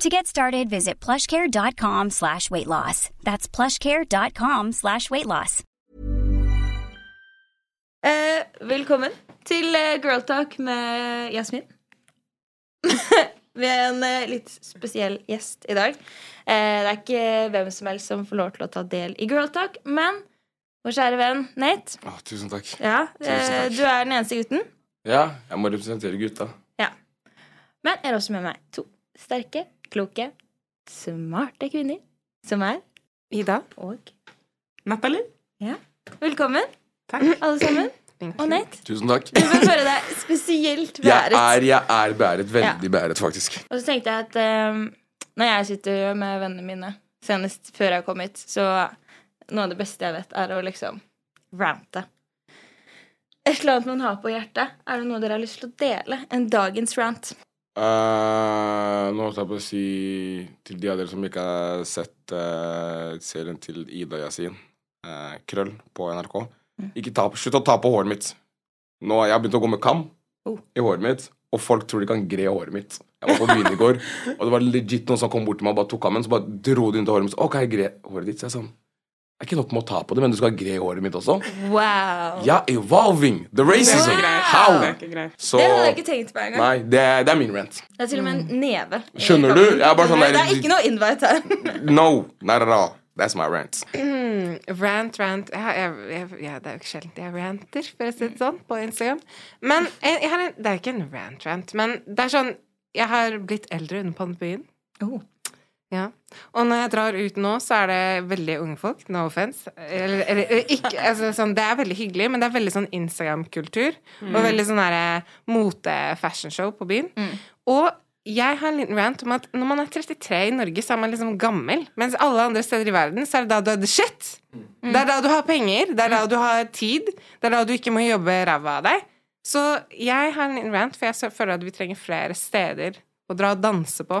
To get started, visit plushcare.com slash weight loss. That's plushcare.com slash weight loss. Eh, velkommen til eh, Girl Talk med Jasmin. Vi er en eh, litt spesiell gjest i dag. Eh, det er ikke hvem som helst som får lov til å ta del i Girl Talk, men vår kjære venn Nate. Å, tusen takk. Ja, Tusen takk. du er den eneste gutten. Ja, jeg må representere gutta. Ja. Men jeg har også med meg to sterke, kloke, smarte kvinner, som er Ida. og Natalie. Ja. Velkommen, Takk. alle sammen. Og Nate, Tusen takk. du får føle deg spesielt Jeg er, jeg er beæret. Veldig beæret, faktisk. Og så tenkte jeg at um, når jeg sitter med vennene mine, senest før jeg kom hit, så noe av det beste jeg vet, er å liksom rante. Et eller annet man har på hjertet. Er det noe dere har lyst til å dele? En dagens rant. Eh, nå holdt jeg på å si til de av dere som ikke har sett uh, serien til Ida Yasin, uh, Krøll, på NRK Ikke ta Slutt å ta på håret mitt. Nå har jeg begynt å gå med kam Oh. i håret mitt, og folk tror de kan gre håret mitt. Jeg var på byen i går, og det var legit noen som kom bort til meg og bare tok kammen, så bare dro de inn til håret mitt. Så, ok, gre håret ditt. Så jeg sånn Det er ikke nok med å ta på det, men du skal gre håret mitt også? Wow. Ja, evolving! The racism! ikke. How? Det. Så Det hadde jeg ikke tenkt på engang. Nei, det, er- det er min rant. Det er til og med en neve. Skjønner du? Jeg er bare sånn der- Det er ikke noe invite her. No, not at all. That's my rant. Rant, rant ja, jeg, jeg, ja, Det er jo ikke sjelden jeg ranter, for å si det sånn, på Instagram. Men jeg, jeg har en, det er ikke en rant-rant, men det er sånn Jeg har blitt eldre under pandemien. Oh. Ja. Og når jeg drar ut nå, så er det veldig unge folk. No offence. Eller, eller, ikke, altså, sånn, det er veldig hyggelig, men det er veldig sånn Instagram-kultur. Og veldig sånn mote-fashionshow på byen. Og jeg har en liten rant om at når man er 33 i Norge, så er man liksom gammel. Mens alle andre steder i verden, så er det da du er the shit. Det er da du har penger, det er da du har tid, det er da du ikke må jobbe ræva av deg. Så jeg har en liten rant, for jeg føler at vi trenger flere steder å dra og danse på.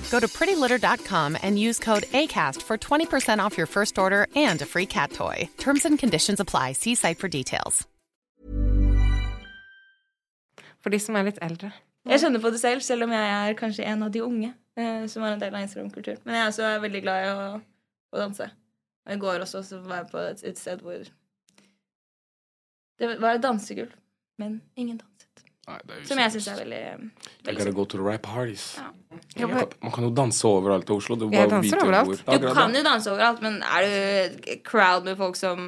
Go to prettylitter.com and use code ACAST for 20% off your first order and a free cat toy. Terms and conditions apply. See site for details. For de som er litt eldre. Jeg kjenner på det selv, selv om jeg er kanskje en av de unge eh, som er en del av Instagram-kultur. Men jeg er også veldig glad i å, å danse. Og i går også så var jeg på et, et sted hvor det var et dansegulv, men ingen danset. Nei, Som jeg syns er veldig, You veldig gotta go to the right parties. Ja. Man, kan, man kan jo danse overalt i Oslo. Du Jeg bare danser overalt. Du kan jo danse overalt, men er du crowd med folk som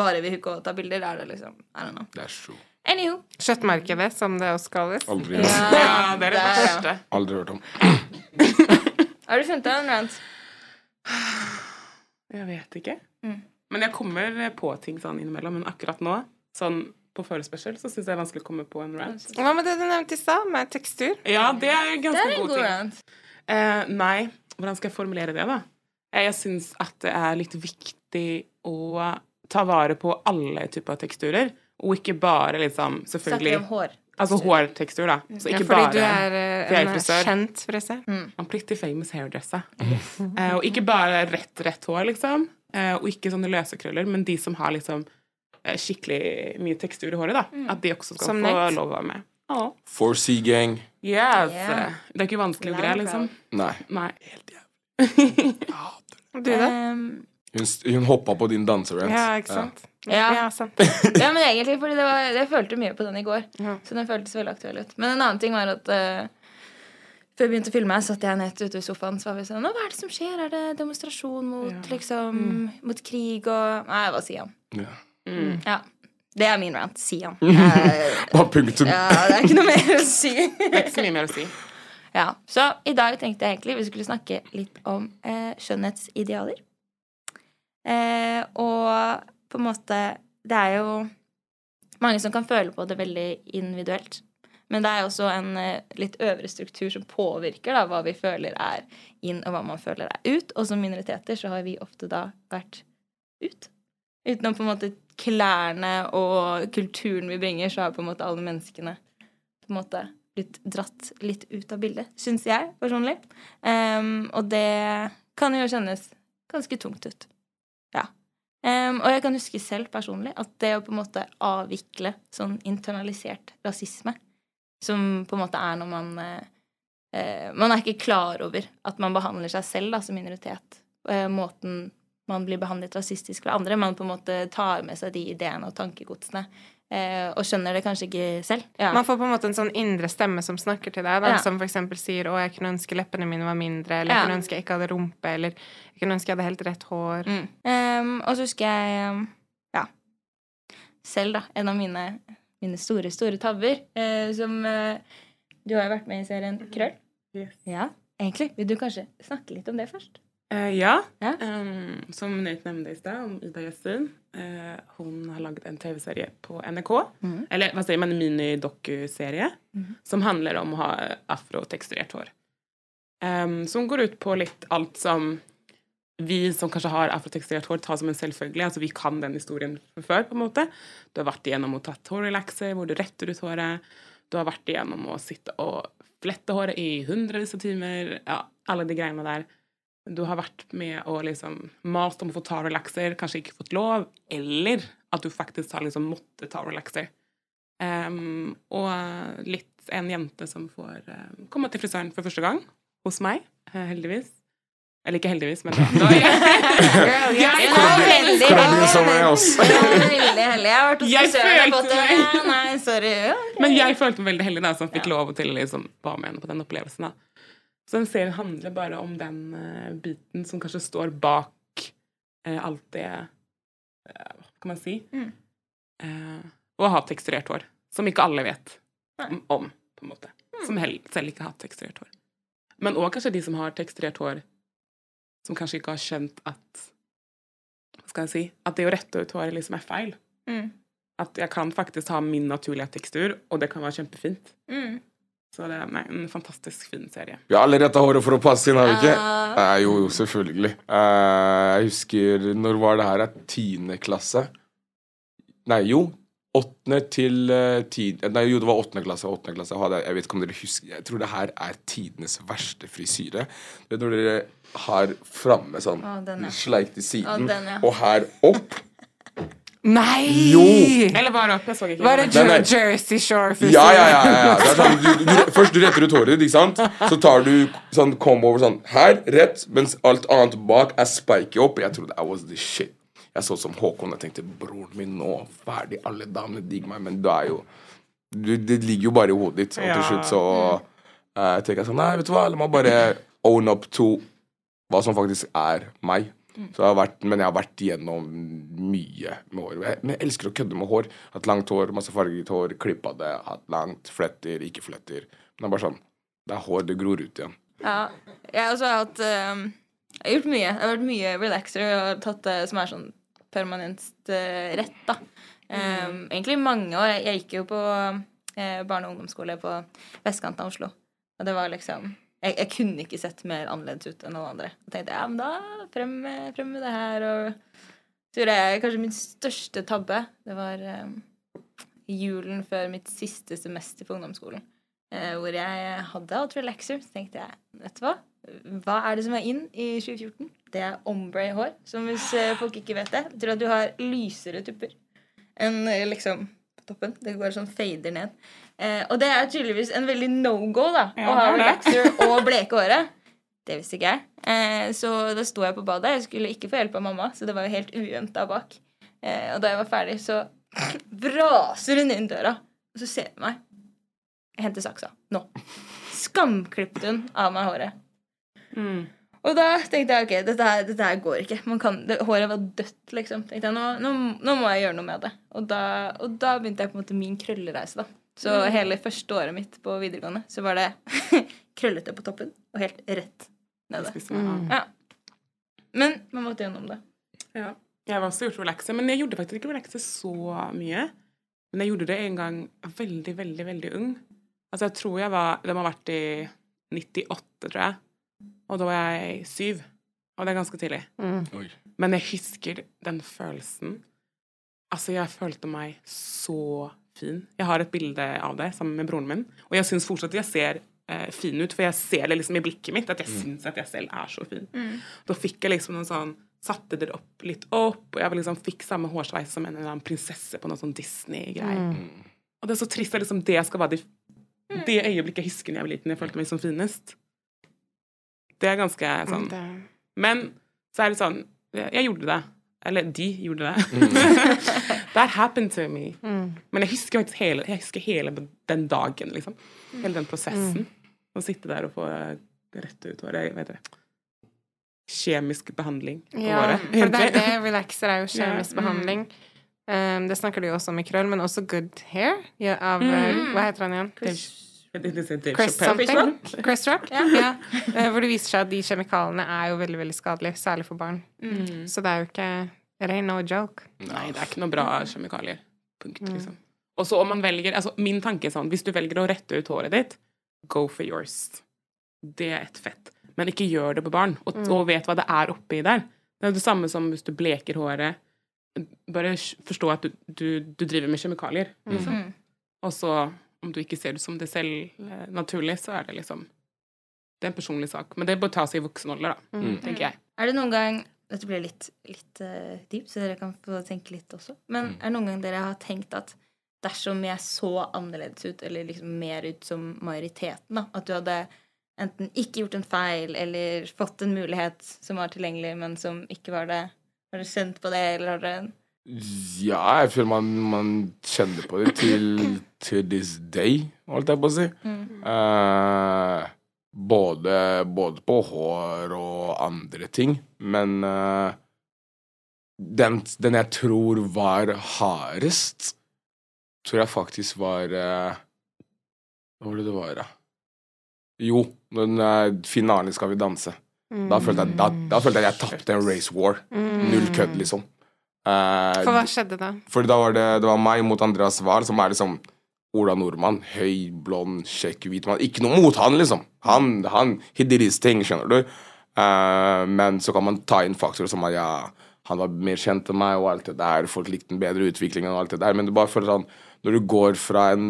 bare vil hooke og ta bilder, er det liksom I don't know. That's true. Anywho. Kjøttmarkedet, som det også kalles. Aldri, Ja, det er det verste. aldri hørt om. Har du funnet deg en rant? Jeg vet ikke. Mm. Men jeg kommer på ting sånn innimellom. Men akkurat nå, sånn på forespørsel, så syns jeg det er vanskelig å komme på en rant. Hva med det du nevnte i stad, med tekstur? Ja, det er en Det ganske er en god god ting. rant. Eh, nei, hvordan skal jeg formulere det, da? Eh, Jeg syns at det er litt viktig å ta vare på alle typer teksturer, og ikke bare liksom Selvfølgelig Snakker om hår? Altså hårtekstur, da. Så Ja, fordi bare du er eh, er en frisør. kjent frisør. I'm pretty famous hairdresser. Eh, og ikke bare rett, rett hår, liksom. Eh, og ikke sånne løse krøller, men de som har liksom eh, skikkelig mye tekstur i håret, da. At de også skal Som få nett. lov å være med. Ja. 4C gang. Yes. Yeah. Det er ikke vanskelig å greie, liksom. Nei. Nei. Du, da? Um, Hun, hun hoppa på din danserant. Ja, ikke sant? Ja. Ja, sant. ja, men egentlig, fordi det var, jeg følte mye på den i går. Ja. Så den føltes veldig aktuell ut. Men en annen ting var at uh, før vi begynte å filme, satt jeg nett ute i sofaen. Så var vi sånn hva er det som skjer? Er det demonstrasjon mot Ja. liksom Mot krig og Nei, hva sier han? Ja. Mm. Ja. Det er min rant. Si han. Eh, Bare punktum. ja, det er ikke noe mer å si. Det er ikke så mye mer å si. Ja, Så i dag tenkte jeg egentlig vi skulle snakke litt om eh, skjønnhetsidealer. Eh, og på en måte Det er jo mange som kan føle på det veldig individuelt. Men det er også en eh, litt øvre struktur som påvirker da, hva vi føler er inn, og hva man føler er ut. Og som minoriteter så har vi ofte da vært ut. Uten å på en måte klærne og kulturen vi bringer, så har på en måte alle menneskene på en måte blitt dratt litt ut av bildet, syns jeg personlig. Um, og det kan jo kjennes ganske tungt ut. Ja. Um, og jeg kan huske selv personlig at det å på en måte avvikle sånn internalisert rasisme, som på en måte er når man eh, Man er ikke klar over at man behandler seg selv da, som minoritet. Uh, måten man blir behandlet rasistisk fra andre. Man på en måte tar med seg de ideene og tankegodsene. Eh, og skjønner det kanskje ikke selv. Ja. Man får på en måte en sånn indre stemme som snakker til deg, da, Ja. som eksempel sier 'Å, jeg kunne ønske leppene mine var mindre', eller 'Jeg kunne ønske jeg ikke hadde rumpe', eller 'Jeg kunne ønske jeg hadde helt rett hår'. Mm. Um, og så husker jeg um, ja, selv, da, en av mine, mine store, store tabber, eh, som eh, Du har jo vært med i serien Krøll. Yes. Ja, egentlig. Vil du kanskje snakke litt om det først? Eh, ja. Ja. Um, som Nate nevnte i stad, om Ida Gjessin. Uh, hun har laget en TV-serie på NRK. Mm. Eller hva sier man, en minidokuserie. Mm. Som handler om å ha afroteksturert hår. Um, som går ut på litt alt som vi som kanskje har afroteksturert hår, tar som en selvfølgelig. Altså vi kan den historien fra før, på en måte. Du har vært igjennom å tatt hårrelaxer, hvor du retter ut håret. Du har vært igjennom å sitte og flette håret i hundrevis av timer. Ja, alle de greiene der. Du har vært med og liksom mast om å få ta relaxer, kanskje ikke fått lov, eller at du faktisk har liksom måttet ta relaxer. Um, og litt en jente som får um, komme til frisøren for første gang hos meg, eh, heldigvis. Eller ikke heldigvis, men da, da Girl, yes. Jeg- Hun var veldig Kan det med oss? Veldig heldig. Jeg har vært hos frisøren og følte fått det. meg- Nei, sorry. Ja. Men jeg følte meg veldig heldig da, som fikk lov til å liksom, være med henne på den opplevelsen. da. Så den serien handler bare om den uh, biten som kanskje står bak uh, alt det eh, Hva kan man si? Mm. Å ha teksturert hår. Som ikke alle vet om, om, på en måte. Som hel, selv ikke har hatt teksturert hår. Men òg kanskje de som har teksturert hår, som kanskje ikke har skjønt at Hva skal jeg si? At det å rette ut håret liksom er feil. Mm. At jeg kan faktisk ha min naturlige tekstur, og det kan være kjempefint. Mm. Så det er nei, en fantastisk fin serie. Vi har alle retta håret for å passe inn, har vi ikke? Ja. Eh, jo, jo, selvfølgelig. Eh, jeg husker Når var det her? Tiende klasse? Nei, jo. Åttende til tiende. Nei, jo, det var åttende klasse. Åttende klasse. Jeg, vet ikke om dere husker Jeg tror det her er tidenes verste frisyre. Det er når dere har framme sånn Å, den, ja. sleik til siden, Å, den, ja. og her opp. Nei! Jo! Eller bare opp. Jeg så ikke. Var det Nei, nei. Jersey Shore? Ja, ja, ja. ja, ja. Det er sånn, du, du, først du retter ut håret ditt, ikke sant? Så tar du sånn come over sånn her, rett, mens alt annet bak er spiky opp. Jeg trodde I was the shit. Jeg så ut som Håkon. Jeg tenkte broren min nå, ferdig, alle damene digger meg, men du er jo du, Det ligger jo bare i hodet ditt. Og til slutt så uh, tenker jeg sånn Nei, vet du hva, la meg bare own up to hva som faktisk er meg. Så jeg har vært, men jeg har vært igjennom mye med hår. Jeg, men jeg elsker å kødde med hår. Hatt langt hår, masse farget hår, klippa det, hatt langt, fletter, ikke fletter. Men det er bare sånn Det er hår, det gror ut igjen. Ja. Jeg har også hatt um, Jeg har gjort mye. Jeg har vært mye relaxer og har tatt det som er sånn permanent uh, rett, da. Um, egentlig mange år. Jeg, jeg gikk jo på uh, barne- og ungdomsskole på vestkanten av Oslo. Og det var liksom jeg, jeg kunne ikke sett mer annerledes ut enn alle andre. Og tenkte ja, men da frem frem med det her. Og så gjorde jeg kanskje min største tabbe. Det var um, julen før mitt siste semester på ungdomsskolen. Uh, hvor jeg hadde alt relaxer. Så tenkte jeg, vet du hva? Hva er det som er inn i 2014? Det er ombre-hår. Som hvis eh, folk ikke vet det, betyr at du har lysere tupper enn liksom på toppen. Det går sånn fader ned. Eh, og det er tydeligvis en veldig no-go, da. Ja, å ha er relaxer og bleke håret. Det visste ikke jeg. Eh, så da sto jeg på badet. Jeg skulle ikke få hjelp av mamma, så det var jo helt uventa bak. Eh, og da jeg var ferdig, så braser hun inn døra, og så ser hun meg. Jeg henter saksa. Nå. Skamklippet hun av meg håret. Mm. Og da tenkte jeg ok, dette her, dette her går ikke. Man kan, det, håret var dødt, liksom. Tenkte jeg, nå, nå, nå må jeg gjøre noe med det. Og da, og da begynte jeg på en måte min krøllereise. da. Så hele første året mitt på videregående så var det krøllete på toppen og helt rett nede. Mm. Ja. Men man måtte gjennom det. Ja. Jeg har også gjort relaxer, men jeg gjorde faktisk ikke relaxer så mye. Men jeg gjorde det en gang veldig, veldig, veldig ung. Altså, jeg tror jeg var Det må ha vært i 98, tror jeg. Og da var jeg syv. Og det er ganske tidlig. Mm. Men jeg husker den følelsen. Altså, jeg følte meg så fin. Jeg har et bilde av det sammen med broren min, og jeg syns fortsatt jeg ser eh, fin ut, for jeg ser det liksom i blikket mitt, at jeg syns at jeg selv er så fin. Da fikk jeg liksom noen sånn Satte det opp litt opp, og jeg liksom fikk samme hårsveis som en eller annen prinsesse på noe sånn Disney-greier. Og det er så trist at liksom det skal være det, det øyeblikket jeg husker da jeg var liten, jeg følte meg som finest. Det er ganske sånn Men så er det sånn Jeg jeg gjorde det. Eller de gjorde det. That happened to me. Men jeg husker faktisk hele, husker hele den dagen, liksom. Hele den prosessen. Å sitte der og få rette rett ut håret. Vet du. Kjemisk behandling på Ja, håret. for det er det. Relaxer er jo kjemisk Ja, mm. behandling. Um, det snakker du jo også om i krøll, men også Good Hair ja, av Mm. eh, Hva heter han igjen? Dave Chris something? Chris Rock? Ja. Eh, hvor det viser seg at de kjemikaliene er jo veldig veldig skadelige, særlig for barn. Mm. Så det er jo ikke It ain't no joke. Nei, det er ikke noe bra kjemikalier. Punkt, liksom. Og så om man velger altså Min tanke er sånn Hvis du velger å rette ut håret ditt, go for yours. Det er et fett. Men ikke gjør det på barn, og, og vet hva det er oppi der. Det er det samme som hvis du bleker håret. Bare forstå at du, du, du driver med kjemikalier. Liksom. Og så, om du ikke ser ut som det selv eh, naturlig, så er det liksom Det er en personlig sak. Men det bør tas i voksen alder, da, tenker jeg. Er det noen gang Dette blir litt, litt uh, dypt, så dere kan få tenke litt også. Men er det noen gang dere har tenkt at dersom jeg så annerledes ut, eller liksom mer ut som majoriteten, da, at du hadde enten ikke gjort en feil eller fått en mulighet som var tilgjengelig, men som ikke var det Har du kjent på det, eller har dere Ja, jeg føler man, man kjenner på det til, til this day, holdt jeg på å si. Eh, både, både på hår og andre ting. Men uh, den, den jeg tror var hardest, tror jeg faktisk var uh, Hva var det det var, da? Jo, den uh, finalen Skal vi danse. Da følte jeg, da, da følte jeg jeg tapte en race war. Null kødd, liksom. Eh, For hva skjedde da? fordi da var det, det var meg mot Andreas Wahl, som er liksom Ola Nordmann. Høy, blond, kjekk, hvit mann. Ikke noe mot han, liksom. Han, han did his thing, skjønner du. Uh, men så kan man ta inn faktorer som at ja, han var mer kjent enn meg, og alt det der. Folk likte den bedre utviklingen og alt det der. Men du bare føler sånn Når du går fra en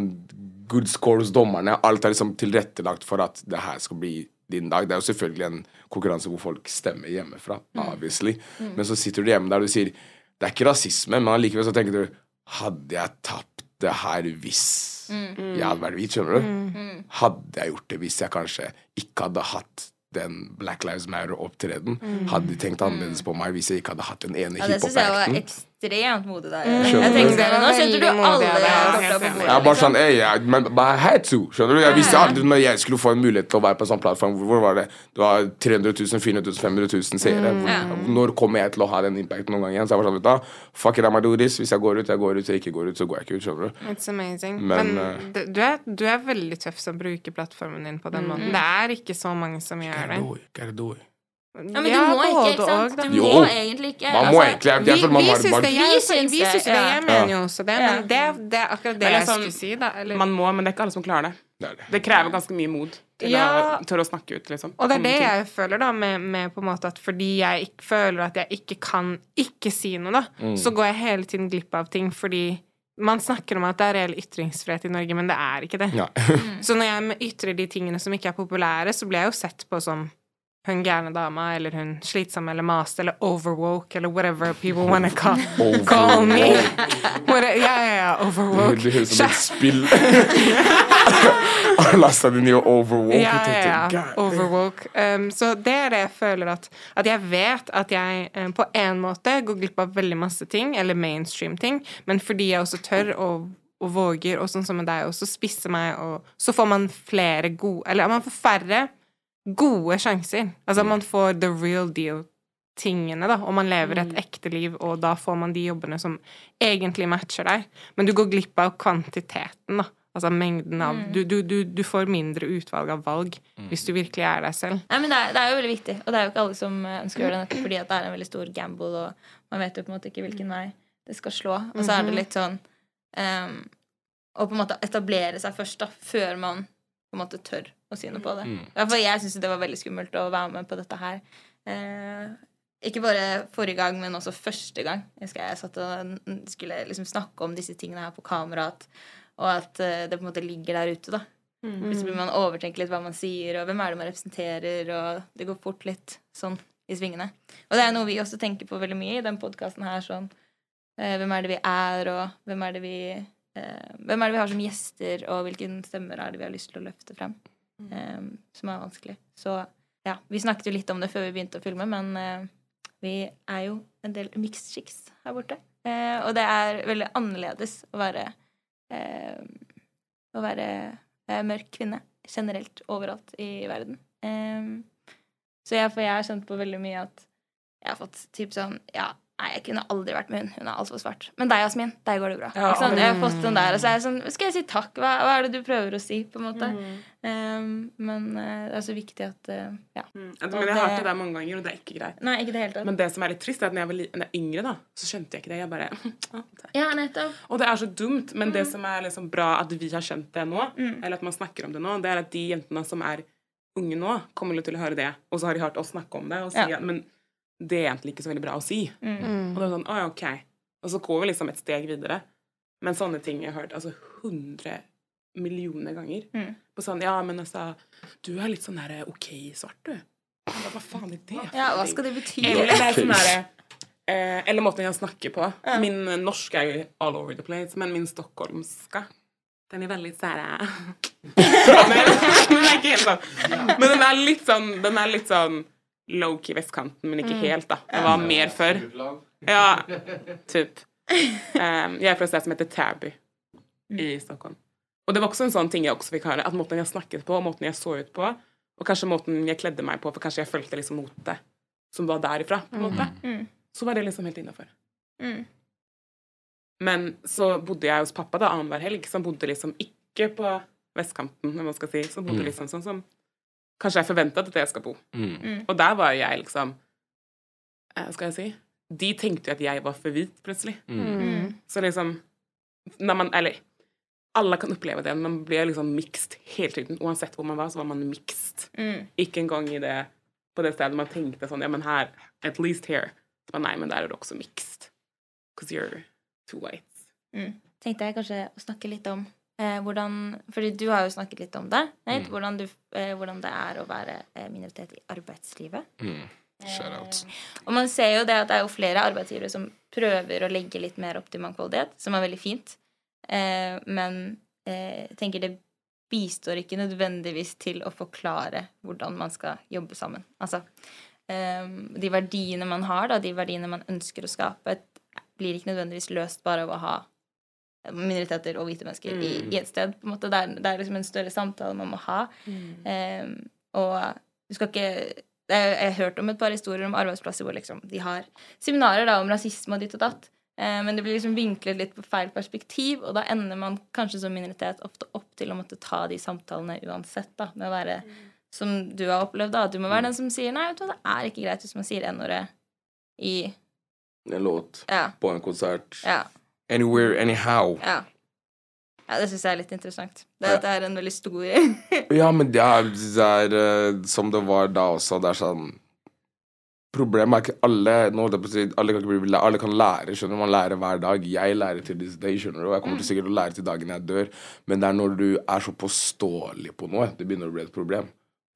good score hos dommerne, alt er liksom tilrettelagt for at det her skal bli din dag. Det er jo selvfølgelig en konkurranse hvor folk stemmer hjemmefra, obviously. Men så sitter du hjemme der og du sier Det er ikke rasisme, men allikevel så tenker du Hadde jeg tapt det her hvis jeg hadde vært hvit, skjønner du? Hadde jeg gjort det hvis jeg kanskje ikke hadde hatt den Black Lives Matter-opptreden? Hadde de tenkt annerledes på meg hvis jeg ikke hadde hatt den ene Ja, hiphop-acten? Ekstremt modig der. Mm. Jeg du? Nå setter du alle på bordet. Jeg bare sånn, hey, jeg, men but I had to, skjønner du? Jeg visste aldri når jeg skulle få en mulighet til å være på en sånn plattform. Hvor var det? Det var 300 000, 400 000, 500 000 seere. Hvor- Når kommer jeg til å ha den impacten noen gang igjen? Så jeg var sånn, vet du fuck it, I'm do this. Hvis jeg går ut, jeg går ut. Hvis jeg ikke går ut, så går jeg ikke ut, skjønner du? It's amazing. Men, Men, uh, du, du, er, du er veldig tøff som bruker plattformen din på den måten. Det er ikke så mange som gjør det. Ja, men du må ikke, ikke sant? Du må egentlig ikke. Man må Altså, egentlig, jeg, Vi, vi syns det, jeg, syns vi syns det, jeg mener jo også det, men det, det er akkurat det jeg sånn, skulle si, da. Eller, Man må, men det er ikke alle som klarer det. Det er det. Det krever ganske mye mod til Ja. å tørre å snakke ut, liksom. Og det er det jeg føler, da, med, med på en måte at fordi jeg ikke, føler at jeg ikke kan ikke si noe, da, så går jeg hele tiden glipp av ting fordi man snakker om at det er reell ytringsfrihet i Norge, men det er ikke det. Ja. Så når jeg ytrer de tingene som ikke er populære, så blir jeg jo sett på som hun gærne dama, eller hun slitsomme eller maste, eller overwoke, eller whatever people wanna call, call me. What, ja, ja, overwoke. Det høres ut som et spill. Din i nye overwalk. Ja, ja, ja. "God Overwoke. Um, så det er det jeg føler at At jeg vet at jeg um, på en måte går glipp av veldig masse ting, eller mainstream-ting, men fordi jeg også tør og, og våger, og sånn som med deg også, spisse meg, og så får man flere gode Eller man får færre gode sjanser. Altså man får the real deal-tingene, da, og man lever et ekte liv, og da får man de jobbene som egentlig matcher deg. Men du går glipp av kvantiteten, da. Altså mengden av du, du, du, du får mindre utvalg av valg hvis du virkelig er deg selv. Nei, men det er, det er jo veldig viktig, og det er jo ikke alle som eh, ønsker å gjøre det nettopp fordi det er en veldig stor gamble, og man vet jo på en måte ikke hvilken vei det skal slå. Og så er det litt sånn um, Å på en måte etablere seg først, da, før man på en måte tør å si noe på det. Mm. For jeg syns det var veldig skummelt å være med på dette her. Eh, ikke bare forrige gang, men også første gang. Jeg husker jeg satt og skulle liksom snakke om disse tingene her på kamera, at, og at eh, det på en måte ligger der ute, da. Plutselig blir man overtenker litt hva man sier, og hvem er det man representerer, og det går fort litt sånn i svingene. Og det er noe vi også tenker på veldig mye i den podkasten her, sånn eh, Hvem er det vi er, og hvem er det vi Hvem er det vi har som gjester, og hvilken stemmer er det vi har lyst til å løfte frem? Eh, som er vanskelig. Så ja, vi snakket jo litt om det før vi begynte å filme, men eh, vi er jo en del mixed chicks her borte. Eh, og det er veldig annerledes å være eh, å være eh, mørk kvinne generelt overalt i verden. Så jeg, for jeg har kjent på veldig mye at jeg har fått typ sånn Ja, nei, jeg kunne aldri vært med hun. Hun er altfor svart. Men deg, Jasmin, deg går det bra. Ja. sånn. Jeg har fått den der, og så er jeg sånn Skal jeg si takk? Hva, hva er det du prøver å si? På en måte. Em, men eh, det er så viktig at uh, Ja. Mm. Men jeg har hørt det- der mange ganger, og det er ikke greit. Nei, ikke det hele tatt. Men det som er litt trist, er at når jeg var når jeg var yngre, da, så skjønte jeg ikke det. Jeg bare «Ah, er Ja, nettopp. Og det er så dumt, men det som er liksom bra at vi har skjønt det nå, eller at man snakker om det nå, det er at de jentene som er unge nå, kommer til å høre det, og så har de hørt oss snakke om det, og si Ja. at men det er egentlig ikke så veldig bra å si. Mm. Og det er sånn, å ok. Og så går vi liksom et steg videre. Men sånne ting jeg har hørt altså hundre millioner ganger. Mm. På sånn, ja, men altså, du er litt sånn der ok svart, du. Bare, Hva faen er det Ja, hva skal det bety? Eller, det er sånn der, eh, Eller måten jeg snakker på. Min norsk er jo all over the place, men min stockholmska den er veldig sånn men Den er ikke helt sånn. Men den er litt sånn Den er litt sånn low-key vestkanten, men ikke helt, da. Det var mer før. Ja, typ. Um, jeg er fra et sted som heter Täby i Stockholm. Og det var også en sånn ting jeg også fikk høre, at måten jeg snakket på, og måten jeg så ut på, og kanskje måten jeg kledde meg på, for kanskje jeg følte liksom motet som var derifra, på en måte, Mm. så var det liksom helt innafor. Mm. Men så bodde jeg hos pappa da annenhver helg, som bodde liksom ikke på vestkanten, om man skal si, som bodde liksom sånn som kanskje jeg forventet at jeg skal bo. Mm. Og der var jeg liksom Hva Skal jeg si De tenkte jo at jeg var for hvit, plutselig. Mm. Så liksom når man, Eller alle kan oppleve det. Man blir liksom mixed hele tiden. Uansett hvor man var, så var man mixed. Mm. Ikke engang i det, på det stedet man tenkte sånn Ja, men her At least here. Men nei, men der er du også mixed. Because you're too white. Mm. Tenkte jeg kanskje å snakke litt om eh, hvordan Fordi du har jo snakket litt om det. Mm. hvordan, du, eh, hvordan det er å være eh, minoritet i arbeidslivet. Mm. Shout out. Og man ser jo det at det er jo flere arbeidsgivere som prøver å legge litt mer opp til mangfoldighet, som er veldig fint. Eh, men eh, jeg tenker det bistår ikke nødvendigvis til å forklare hvordan man skal jobbe sammen. Altså eh, de verdiene man har, da, de verdiene man ønsker å skape, blir ikke nødvendigvis løst bare av å ha minoriteter og hvite mennesker i, Mm. i et sted. på en måte. Det er, det er liksom en større samtale man må ha. Eh, og du skal ikke jeg, jeg har hørt om et par historier om arbeidsplasser hvor liksom de har seminarer da, om rasisme og ditt og datt, eh, men det blir liksom vinklet litt på feil perspektiv, og da ender man kanskje som minoritet ofte opp til å måtte ta de samtalene uansett, da, med å være som du har opplevd, da. at Du må være den som sier nei, vet du hva, det er ikke greit hvis man sier n-ordet i En låt Ja. på en konsert. Ja. Anywhere, anyhow. Ja. ja det syns jeg er litt interessant. Det, Ja. det er en veldig stor Ja, men det er, det er eh, som det var da også. Det er sånn Problemet er ikke alle nå alle, kan bli, alle kan lære. skjønner du, Man lærer hver dag. Jeg lærer til this day, skjønner du. Og jeg kommer til sikkert å lære til dagen jeg dør. Men det er når du er så påståelig på noe, det begynner å bli et problem.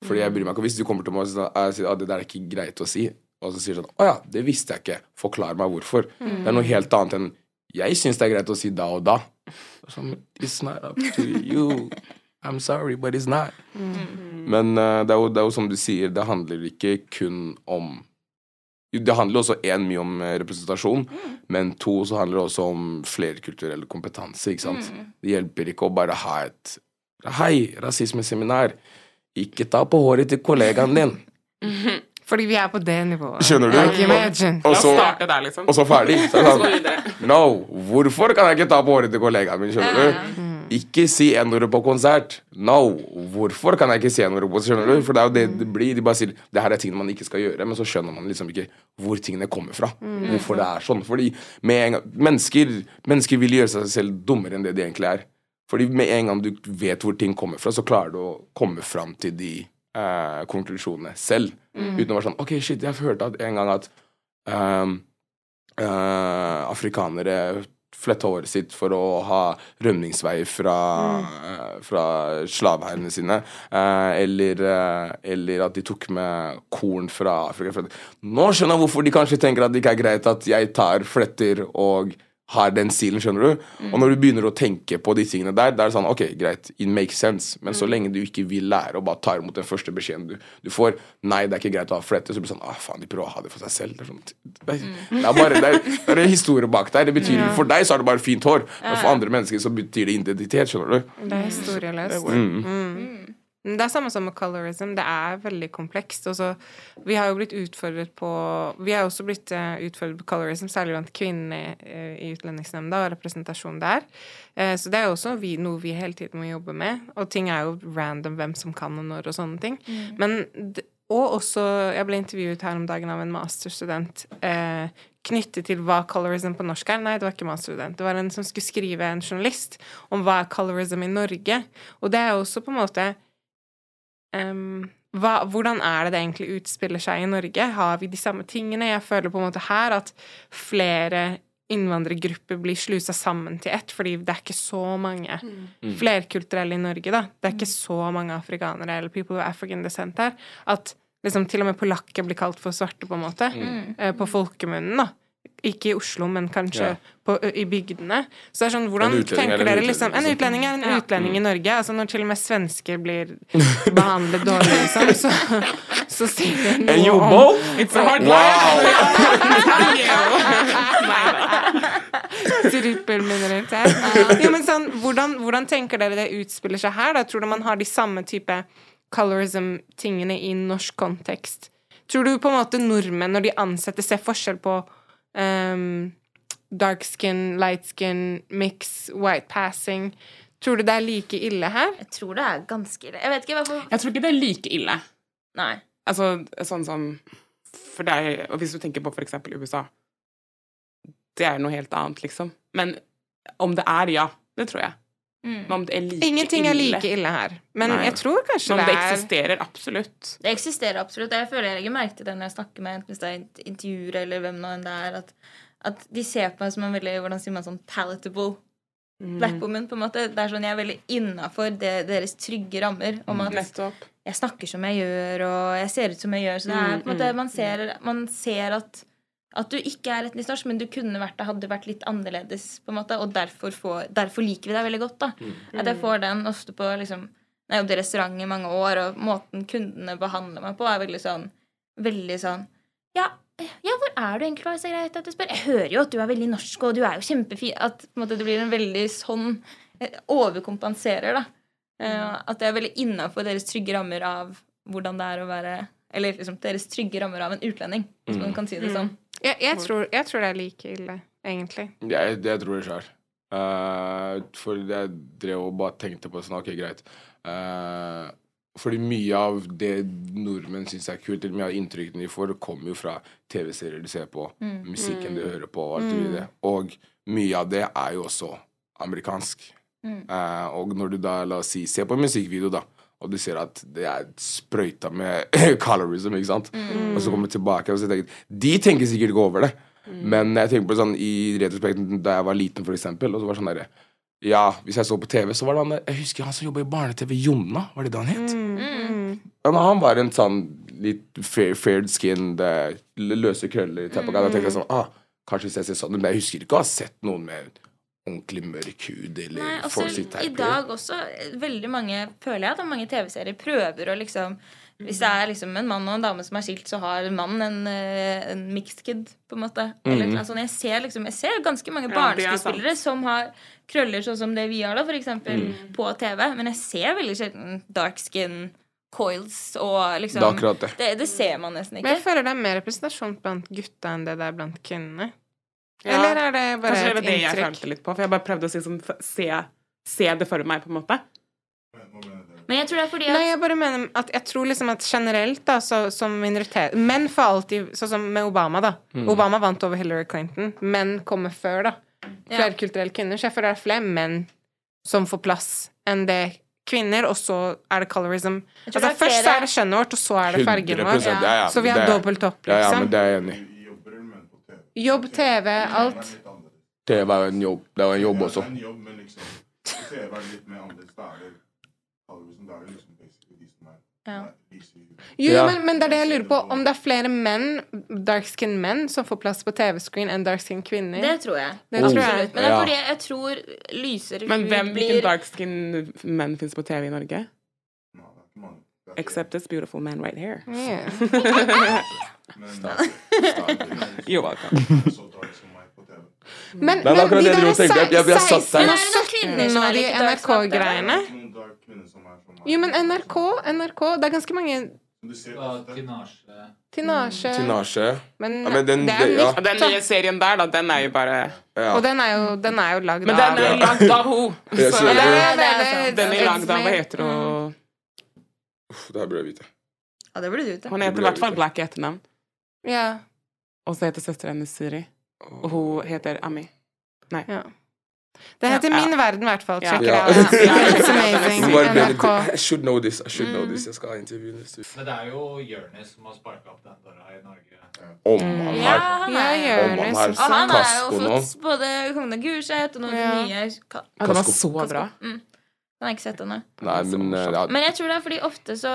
Fordi jeg bryr meg ikke Hvis du kommer til meg og sier at ah, det der er ikke greit å si, og så sier du sånn Å ja, det visste jeg ikke. Forklar meg hvorfor. Det er noe helt annet enn Jeg syns det er greit å si da og da. It's not up to you. I'm sorry, but it's not. Men uh, det, er jo, det er jo som du sier, det handler ikke kun om Det handler også én mye om representasjon, representasjon, men to så handler det også om flerkulturell kompetanse. ikke sant? Det hjelper ikke å bare ha et Hei, rasismeseminar. Ikke ta på håret til kollegaen din. Fordi vi er på det nivået. Skjønner du? Og så, der, liksom. og så ferdig. Så er sånn, no, hvorfor kan jeg ikke ta på håret til kollegaen min? Skjønner du? Ikke si n-ordet på konsert. No, hvorfor kan jeg ikke si n-ordet på? Skjønner du? For det er jo det det blir. De bare sier det her er ting man ikke skal gjøre, men så skjønner man liksom ikke hvor tingene kommer fra. Hvorfor det er sånn. Fordi med en gang, mennesker, mennesker vil gjøre seg selv dummere enn det de egentlig er. Fordi med en gang du vet hvor ting kommer fra, så klarer du å komme fram til de eh, konklusjonene selv. Uten å være sånn OK, shit, jeg hørte en gang at ehm, eh, afrikanere fletta håret sitt for å ha rømningsvei fra, eh, fra slaveeierne sine. eh, eller, eh, eller at de tok med korn fra Afrika. Nå skjønner jeg hvorfor de kanskje tenker at det ikke er greit at jeg tar fletter og har den stilen, skjønner du? Og når du begynner å tenke på de tingene der, da er det sånn, ok, greit, it makes sense. Men så lenge du ikke vil lære og bare tar imot den første beskjeden du, du får, nei, det er ikke greit å ha flette, så blir det sånn, ah, faen, de prøver å ha det for seg selv. Det er, sånn, det er, det er bare, det er, det er en historie bak der. Det betyr, For deg så er det bare fint hår, men for andre mennesker så betyr det identitet, skjønner du? Det er historieløst. Mm. Mm. Det er samme som med colorism. Det er veldig komplekst. Også, vi har jo blitt utfordret på Vi har også blitt eh, utfordret på colorism, særlig blant kvinnene eh, i Utlendingsnemnda og representasjon der. Eh, så det er jo også vi, noe vi hele tiden må jobbe med. Og ting er jo random hvem som kan og når og sånne ting. Men og også Jeg ble intervjuet her om dagen av en masterstudent eh, knyttet til hva colorism på norsk er. Nei, det var ikke masterstudent. Det var en som skulle skrive en journalist om hva er colorism i Norge. Og det er også på en måte em, hva, hvordan er det det egentlig utspiller seg i Norge? Har vi de samme tingene? Jeg føler på en måte her at flere innvandrergrupper blir slusa sammen til ett, fordi det er ikke så mange flerkulturelle i Norge, da. Det er ikke så mange afrikanere eller people of African descent her. At liksom til og med polakker blir kalt for svarte, på en måte. Mm. På folkemunnen, da. Ikke i Oslo, men kanskje Ja. på, i bygdene. Så det er sånn, hvordan tenker er dere liksom En utlending er en utlending i Norge. Altså Når til og med svensker blir behandlet dårlig, liksom, så, så sier det noe And you om both? It's a hard Wow! trippelminoritet. Ja, men sånn, hvordan, hvordan tenker dere det utspiller seg her? Da? Tror du man har de samme type colorism-tingene i norsk kontekst? Tror du på en måte nordmenn, når de ansetter, ser forskjell på um, dark skin, light skin, mix, white passing? Tror du det er like ille her? Jeg tror det er ganske ille. Jeg vet ikke hvorfor Jeg tror ikke det er like ille. Nei. Altså, sånn som For deg, og hvis du tenker på for eksempel USA, det er noe helt annet, liksom. Men om det er, ja. Det tror jeg. Mm. Om det er like Ingenting er like ille her. Men Nei. jeg tror kanskje det det er eksisterer absolutt. Det eksisterer absolutt. Jeg føler jeg legger merke til det når jeg snakker med enten hvis det er intervjuer eller hvem nå enn det er, at, at de ser på meg som en veldig hvordan sier man sånn palatable Mm. black woman. på en måte. Det er sånn Jeg er veldig innafor deres trygge rammer om at Nettopp. jeg snakker som jeg gjør, og jeg ser ut som jeg gjør. Så det er på en måte, Mm, mm, man ser, man ser at, at du ikke er etnisk norsk, men du kunne vært det, hadde vært litt annerledes. på en måte, Og derfor, får, derfor liker vi deg veldig godt. da. At jeg får den ofte på liksom, Jeg jobbet i restaurant i mange år, og måten kundene behandler meg på, er veldig sånn Veldig sånn Ja, ja hvor er du egentlig? Hva er så greit at du spør? Jeg hører jo at du er veldig norsk, og du er jo kjempefin. At på en måte, det blir en veldig sånn eh, Overkompenserer, da. Eh, at det er veldig innafor deres trygge rammer av hvordan det er å være Eller liksom deres trygge rammer av en utlending, hvis man kan si det sånn. Jeg, jeg, tror, jeg tror det er like ille, egentlig. Jeg, jeg tror det sjøl. for jeg drev og bare tenkte på sånn, ok, greit. Uh, fordi mye av det nordmenn syns er kult, eller mye av inntrykkene de får, kommer jo fra TV-serier de ser på, Mm. musikken de hører på, alt det. Og mye av det er jo også amerikansk. Mm. Uh, og når du da, la oss si, ser på en musikkvideo, da, og du ser at det er sprøyta med colorism, ikke sant, Mm. og så kommer du tilbake og så tenker De tenker sikkert ikke over det, Mm. men jeg tenker på det sånn i retrospekten da jeg var liten, for eksempel, og så var det sånn derre Ja, hvis jeg så på TV, så var det han Jeg husker han som jobba i barne-TV, Jonna, var det det han het? Mm. Ja, han var en sånn litt fair, fair skinned, eh, løse krøller av guy. Da tenkte jeg sånn ah, Kanskje hvis jeg ser sånn Men jeg husker ikke å ha sett noen med ordentlig mørk hud eller Nei, også, sitter I dag også, veldig mange føler jeg at mange TV-serier prøver å liksom Hvis det er liksom en mann og en dame som er skilt, så har mannen en, eh, en mixed kid, på en måte. Eller mm. sånt. Jeg ser liksom Jeg ser ganske mange Ja, er barneskuespillere som har krøller sånn som det vi har, da, for eksempel, Mm. på TV. Men jeg ser veldig sjelden dark skin coils og liksom Det det. Det, det ser man nesten ikke. Men jeg føler det er mer representasjon blant gutta enn det det er blant kvinnene. Ja. Eller er det bare Kanskje det et var det jeg inntrykk? følte litt på, for jeg bare prøvde å si sånn, se, se det for meg, på en måte. Men jeg tror det er fordi at Nei, jeg bare mener at jeg tror liksom at generelt, da, så, som minoritet Menn får alltid Sånn som med Obama, da. Mm. Obama vant over Hillary Clinton. Menn kommer før, da. Flerkulturelle kvinner. Så jeg føler det er flere menn som får plass, enn det kvinner, og så er det colorism. Altså, det er først så er det kjønnet vårt, og så er det fargen vår. ja, ja, Så vi har dobbelt opp, Ja, ja, liksom. men det er jeg enig i. Jobb, TV, alt. TV er en jobb. Det er en jobb også. En jobb, men liksom TV er litt mer annerledes. Da er det colorism, da er det liksom de som er Ja. Jo, Ja. men, men det er det jeg lurer på. Om det er flere menn, dark skin menn, som får plass på TV-screen enn dark skin kvinner. Det tror jeg. Det tror jeg. Men det er fordi jeg tror lysere Men hvem, blir hvilken dark skin menn fins på TV i Norge? Except this beautiful man right here. Yeah. Men You're welcome. Men. Men, Det akkurat de der tenkte. Jeg- jeg- jeg satt der. 16 Men og er det noen kvinner som er 17 og de deg? NRK-greiene. Jo, men NRK, NRK Det er ganske mange. Tinasje Tinasje. Men, Ja, men den- det er ja. den nye serien der, da, den er jo bare Ja. Og den er jo, den er jo lagd Men den er lagd av sant. den er lagd av Hva heter hun? Uff, Det her burde jeg vite. Ja, det burde du vite. Hun heter i hvert fall Black i etternavn. Ja, Og så heter søsteren hennes Siri. Og hun heter Ami. Nei. ja. Det heter Ja. Min verden, i hvert fall. Ja. Check it Ja. out. It's amazing. I should know this. I should know this. Jeg skal ha intervju neste uke. Men det er jo Jonis som har sparka opp den døra i Norge. Om han Ja, han Ja, er Om han Jonis. Og han har jo fått både Kongen av Gulset og noen Ja. nye ka- Ja, det var så bra. Mm. Den har jeg ikke sett ennå. Men eh, ja, Men jeg tror det er fordi ofte så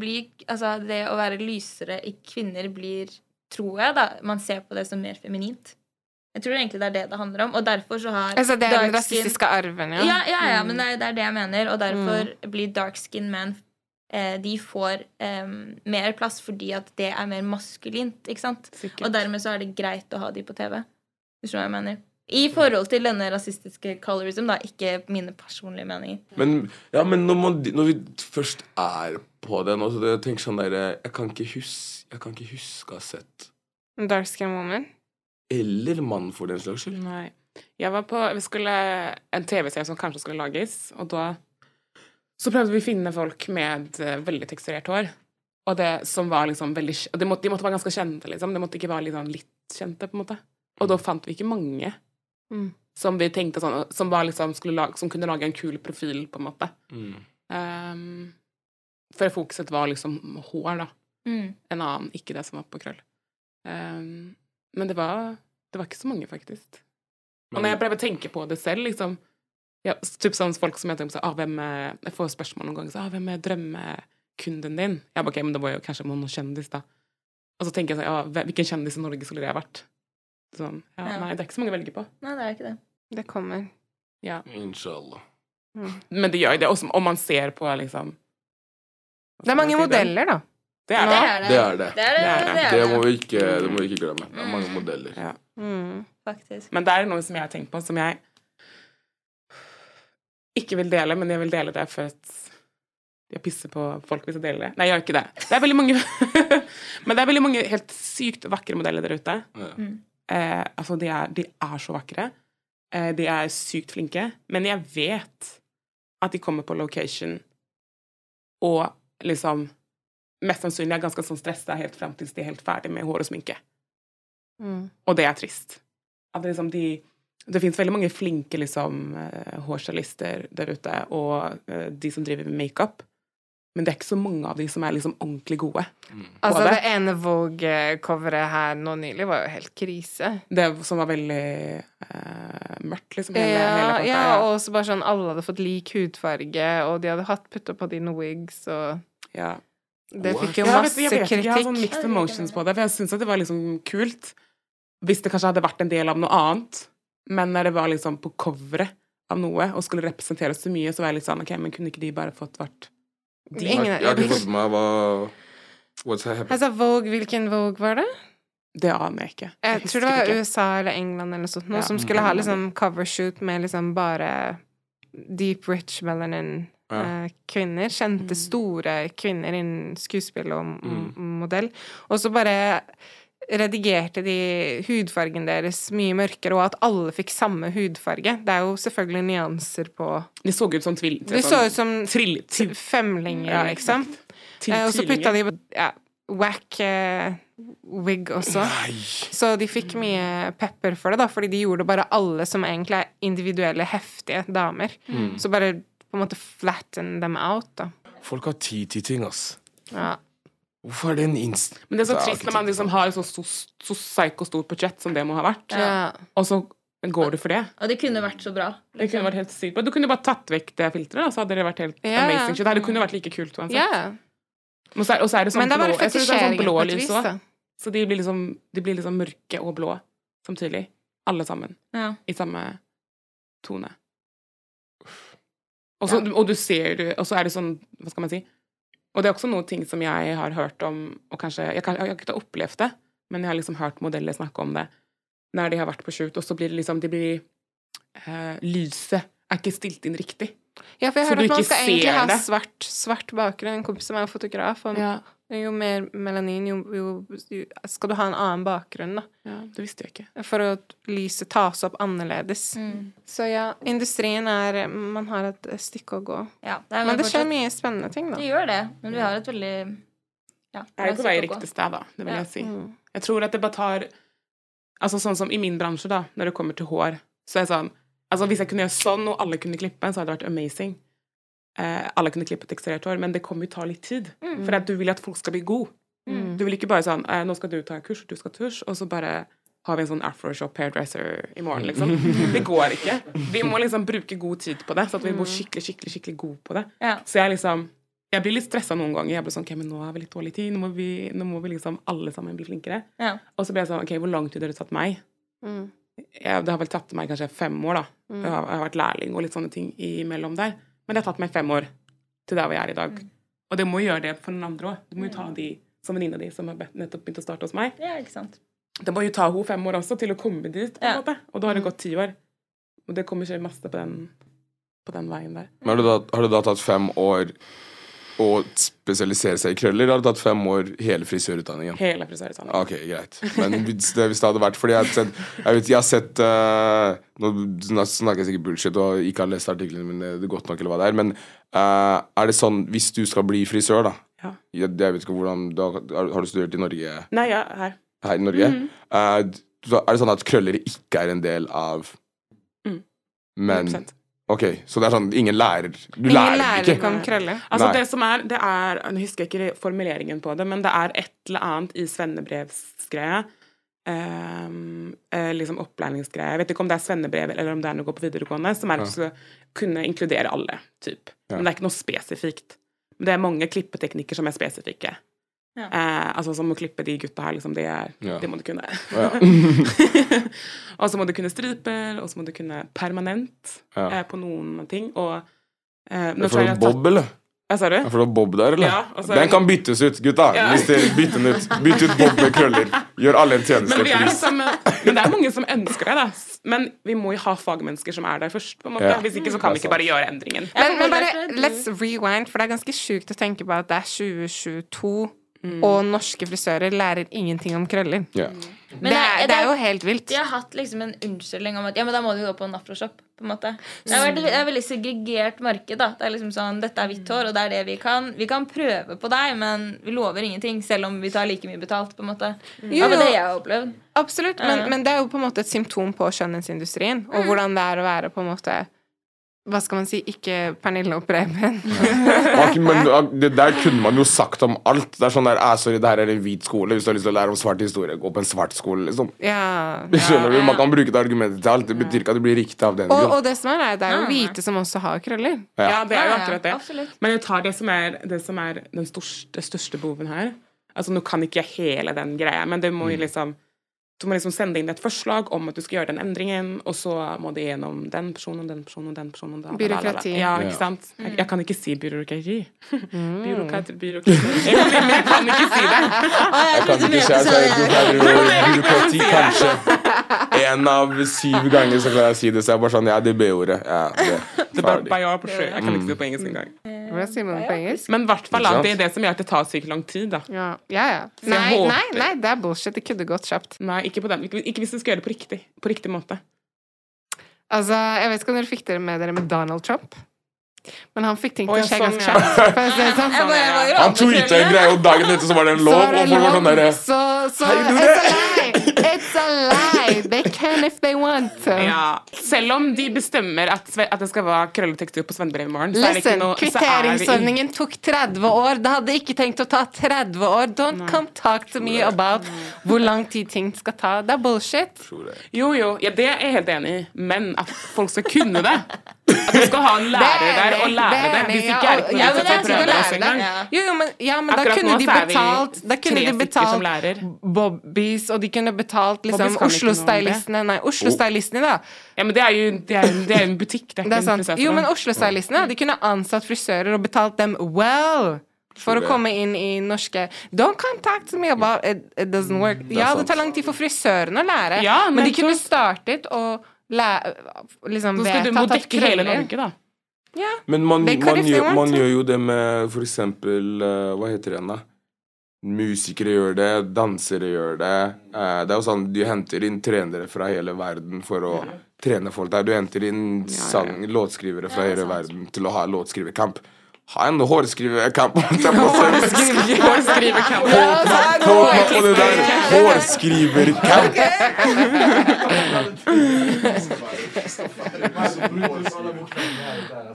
blir Altså, det å være lysere i kvinner blir Tror jeg, da. Man ser på det som mer feminint. Jeg tror egentlig det er det det handler om. Og derfor så har Altså, det er den rasistiske arven, ja. Ja, ja, ja, Mm. men det er, det er det jeg mener. Og derfor blir dark skin men eh, De får eh, mer plass fordi at det er mer maskulint, ikke sant? Sikkert. Og dermed så er det greit å ha de på TV. Du skjønner hva jeg mener? I forhold til denne rasistiske colorism, da. Ikke mine personlige meninger. Men, ja, men når, man, når vi først er på det nå, så det, jeg tenker sånn der Jeg kan ikke huske Jeg kan ikke huske å ha sett Dark skin woman. Eller mann, for den slags skyld. Nei. Jeg var på Vi skulle En TV-serie som kanskje skulle lages, og da så prøvde vi å finne folk med eh, veldig teksturert hår. Og det som var liksom veldig de måtte, de måtte være ganske kjente, liksom. De måtte ikke være liksom litt kjente, på en måte. Og da fant vi ikke mange Mm. som vi tenkte sånn Som, var liksom, lage, som kunne lage en kul profil, på en måte. Mm. Um, for fokuset var liksom hår, da. Mm. En annen, ikke det som var på krøll. Um, men det var, det var ikke så mange, faktisk. Og når jeg prøver å tenke på det selv, liksom ja, Typ sånn folk som jeg tenker på, ah, hvem er, Jeg får spørsmål noen ganger så, ah, hvem er drømmekunden din? Jeg bare, ok, men det var jo kanskje noen kjendis, da. Og så tenker jeg sånn, ah, hvilken kjendis i Norge skulle det ha vært? Sånn, ja, Ja. Nei, det er ikke så mange å velge på. Nei, det er ikke det. Det kommer. Ja. Inshallah. Men det gjør jo det, også om man ser på liksom Det er mange si, modeller, da. Det er det. Det er det. Det er det. Det må vi ikke, må vi ikke glemme. Det er mange modeller. Ja. Mm. Faktisk. Men det er noe som jeg har tenkt på, som jeg ikke vil dele, men jeg vil dele det for at jeg pisser på folk hvis jeg deler det. Nei, jeg gjør ikke det. Det er veldig mange Men det er veldig mange helt sykt vakre modeller der ute. Mm. Eh, altså, de er, de er så vakre. Eh, de er sykt flinke. Men jeg vet at de kommer på location og liksom Mest sannsynlig er ganske sånn stressa helt fram til de er helt ferdig med hår og sminke. Mm. Og det er trist. At liksom de, det finnes veldig mange flinke liksom, eh, hårstylister der ute, og eh, de som driver med makeup. Men det er ikke så mange av de som er liksom ordentlig gode. Altså, på det ene Vogue-coveret her nå nylig var jo helt krise. Det som var veldig uh, mørkt, liksom. Hele, Ja, hele ja, og så bare sånn alle hadde fått lik hudfarge, og de hadde hatt putta på dine wigs, og Ja. Det fikk jo Ja, jeg masse vet- jeg vet Jeg har sånn kritikk. mixed emotions på det, for jeg syns det var liksom kult. Hvis det kanskje hadde vært en del av noe annet, men når det var liksom på coveret av noe og skulle representere så mye, så var jeg litt sånn OK, men kunne ikke de bare fått vært de? Ingen- Jeg har ikke fått med meg hva What's happening? Altså, Vogue, hvilken Vogue var det? Det aner jeg ikke. Jeg jeg tror det var ikke. USA eller England eller noe sånt, noe Ja. som skulle ha liksom covershoot med liksom bare deep rich melanin Ja. eh, kvinner. Kjente, Mm. store kvinner innen skuespill og mm. modell. Og så bare redigerte de hudfargen deres mye mørkere, og at alle fikk samme hudfarge. Det er jo selvfølgelig nyanser på De så ut som tvill... De så ut som trill, t- femlinger, Ja, liksom. Eh, og så putta de tvillinger. ja, wack eh, wig også. Nei. Så de fikk mye pepper for det, da, fordi de gjorde bare alle som egentlig er individuelle, heftige damer. Mm. Så bare på en måte flatten them out, da. Folk har tid til ting, ass. Ja. Hvorfor er det en inst... Men det er så trist når man liksom har et så, så, så psyko stort budsjett som det må ha vært, Ja. og så går du for det. Og det kunne vært så bra. Det kunne vært helt sykt. bra. Du kunne bare tatt vekk det filteret, så hadde det vært helt Ja. amazing shit. Det hadde kunne vært like kult uansett. Ja. Og så er, og så er det sånn Men det blå, jeg synes det er sånn blå lys òg. Så de blir, liksom, de blir liksom mørke og blå samtidig. Alle sammen. Ja. I samme tone. Og, så, og du ser Og så er det sånn, hva skal man si Og det er også noen ting som jeg har hørt om, og kanskje Jeg, kan, jeg har ikke opplevd det, men jeg har liksom hørt modeller snakke om det. Når de har vært på shoot, og så blir det liksom de blir, eh, Lyset er ikke stilt inn riktig. Ja, for jeg hører at man skal egentlig ha svart, svart bakgrunn. En kompis som er fotograf. Og Ja. Jo mer melanin, jo, jo, jo skal du ha en annen bakgrunn, da. Ja, det visste jeg ikke. For at lyset tas opp annerledes. Mm. Så ja, industrien er Man har et stykke å gå. Ja, det Men det skjer fortsatt- mye spennende ting, da. Det gjør det, men vi har et veldig ja, det er jo på vei riktig sted, da. Det vil Ja. jeg si. Mm. Jeg tror at det bare tar Altså sånn som i min bransje, da, når det kommer til hår, så er det sånn Altså hvis jeg kunne gjøre sånn, og alle kunne klippe, så hadde det vært amazing. Eh, alle kunne klippe teksturert hår, men det kommer jo ta litt tid. Mm. For du vil at folk skal bli gode. Mm. Du vil ikke bare sånn eh, 'Nå skal du ta kurs, du skal tusj', og så bare har vi en sånn afroshop hairdresser i morgen, liksom. Det går ikke. Vi må liksom bruke god tid på det, så at vi blir skikkelig, skikkelig, skikkelig gode på det. Ja. Så jeg liksom Jeg blir litt stressa noen ganger. Jeg blir sånn, ok, men nå har vi litt dårlig tid. Nå må vi, nå må vi liksom alle sammen bli flinkere. Ja. Og så blir jeg sånn, ok, hvor lang tid har det tatt meg? Mm. Jeg, det har vel tatt meg kanskje fem år, da. Mm. Jeg, har, jeg har vært lærling og litt sånne ting imellom der. Men det har tatt meg fem år til der hvor jeg er i dag. Mm. Og det må gjøre det for den andre òg. Du må jo ta de som venninna di som har nettopp begynt å starte hos meg. ja, ikke sant. Det må jo ta henne fem år også til å komme dit, på en Ja. måte. Og da har Mm. det gått ti år. Og det kommer ikke masse på den, på den veien der. Men har det, da, har det da tatt fem år å spesialisere seg i krøller, har det tatt fem år hele frisørutdanningen? Hele frisørutdanningen. Ok, greit. Men hvis det, hvis det hadde vært Fordi jeg sett Jeg, vet, jeg har sett uh, Nå snakker jeg sikkert bullshit og ikke har lest artiklene mine det godt nok, eller hva det er, men uh, er det sånn Hvis du skal bli frisør, da Ja. jeg, jeg vet ikke hvordan da, har, har du studert i Norge? Nei, ja, her. Her i Norge? Mm d- er det sånn at krøller ikke er en del av Mm. Men 100%. OK, så det er sånn ingen lærer Du Ingen lærer lærer ikke. kan krølle. Altså Nei. det som er, det er Nå husker jeg ikke formuleringen på det, men det er et eller annet i svennebrevsgreia. Um, eh, liksom opplæringsgreie. Jeg vet ikke om det er svennebrev eller om det er noe på videregående, som er du skal kunne inkludere alle, typ. Ja. Men det er ikke noe spesifikt. Men det er mange klippeteknikker som er spesifikke. Ja. Eh, altså som å klippe de gutta her, liksom, det, er, Ja. det må du kunne. Ja. og så må du kunne striper, og så må du kunne permanent Ja. eh, på noen ting. Og eh, nå tror jeg tatt- Bob, eller? Ja, sa du? Det for Bob der, eller? Ja, så- Den kan byttes ut, gutta. Ja. Hvis dere bytter den ut. Bytt ut Bob med krøller. Gjør alle en tjeneste, Men, vi er liksom, men det er mange som ønsker det, da. Men vi må jo ha fagmennesker som er der først. på en måte. Ja. Hvis ikke så kan vi ikke bare gjøre endringen. Men, men bare let's rewind, for det er ganske sjukt å tenke på at det er 2022, Mm. og norske frisører lærer ingenting om krøller. Ja. Det er, det er jo helt vilt. De har hatt liksom en unnskyldning om at ja, men da må du gå på en afroshop. På en måte. Det er, er veldig segregert marked. da Det er liksom sånn, Dette er hvitt hår, og det er det vi kan. Vi kan prøve på deg, men vi lover ingenting, selv om vi tar like mye betalt. på en måte Det Jo, ja, det jeg har opplevd. Absolutt, men, men det er jo på en måte et symptom på skjønnhetsindustrien, og hvordan det er å være på en måte Hva skal man si? Ikke Pernille og Preben. Men det der kunne man jo sagt om alt. Det er sånn der, ah, sorry, det her er en hvit skole. Hvis du har lyst til å lære om svart historie, gå på en svart skole, liksom. Ja, Skjønner du? Man kan bruke det argumentet til alt. Det betyr ikke at det blir riktig av den Og, grunn. og det som er, er det er jo hvite som også har krøller. Ja, det er jo Ja, ja, akkurat det. absolutt. Men jeg tar det som er, det som er den største, største behoven her. Altså, Nå kan ikke jeg hele den greia, men det må jo liksom du må liksom sende inn et forslag om at du skal gjøre den endringen, og så må det gjennom den personen, den personen, den personen da, da, da, da, da. Byråkrati. Ja, ikke sant? Jeg, jeg kan ikke si byråkrati. Byråkrati, byråkrati. Jeg kan, jeg kan ikke si det. Jeg kan ikke si at er byråkrati, kanskje. En av syv ganger så klarer jeg å si det, så jeg er bare sånn Ja, det B-ordet. Ja, det. Det er bare på sjø. Jeg kan ikke si det på engelsk engang. Hva sier man på engelsk? Men i hvert fall, at det er det som gjør at det tar sykt lang tid. da. Ja, ja. ja. Nei, nei, nei, det er bullshit. Det kunne gått kjapt. Nei, ikke, på den. Ikke, hvis du skal gjøre det på riktig, på riktig måte. Altså, Jeg vet ikke om dere fikk dere med dere med Donald Trump. Men han fikk ting til å skje sånn, ganske kjapt. sånn. Han tweeta en greie, og dagen etter så var det en Så lov, er det Så sånn lov. Så, så Hei, it's a det- lie! It's a lie! They can if they want. Ja. Selv om de bestemmer at, at det skal være krølletekster på svennebrev i morgen, så er det ikke Listen, noe er kvitteringsordningen tok 30 år. Det hadde ikke tenkt å ta 30 år. Don't come talk to me about hvor lang tid ting skal ta. Det er bullshit. Jo, jo, ja, det er jeg helt enig i, men at folk skal kunne det. At du skal ha en lærer der og lære det. Hvis ikke er det ikke ja, noe men vits i å prøve det også engang. Jo, jo, men, ja, men da kunne de betalt Da kunne de betalt Bobbys, og de kunne betalt liksom Bobbies Oslo-stylistene Nei, Oslo-stylistene, da. Ja, men det er jo det er, det er en butikk. Det er Det ikke er en sant. Jo, men Oslo-stylistene De kunne ansatt frisører og betalt dem well for å komme inn i norske Don't contact me about it, it doesn't work. Ja, det tar lang tid for frisørene å lære, Ja, men de kunne startet og lære Liksom Så skal du må dekke hele Norge, da. Ja. Men man, man, gjør, man gjør jo det med for eksempel eh, Hva heter det igjen, da? Musikere gjør det, dansere gjør det. Eh, det er jo sånn, Du henter inn trenere fra hele verden for å trene folk der. Du henter inn sang, låtskrivere fra hele verden til å ha låtskriverkamp. Ha en hårskriverkamp! på. Hårskriverkamp. På, på det der hårskriverkamp!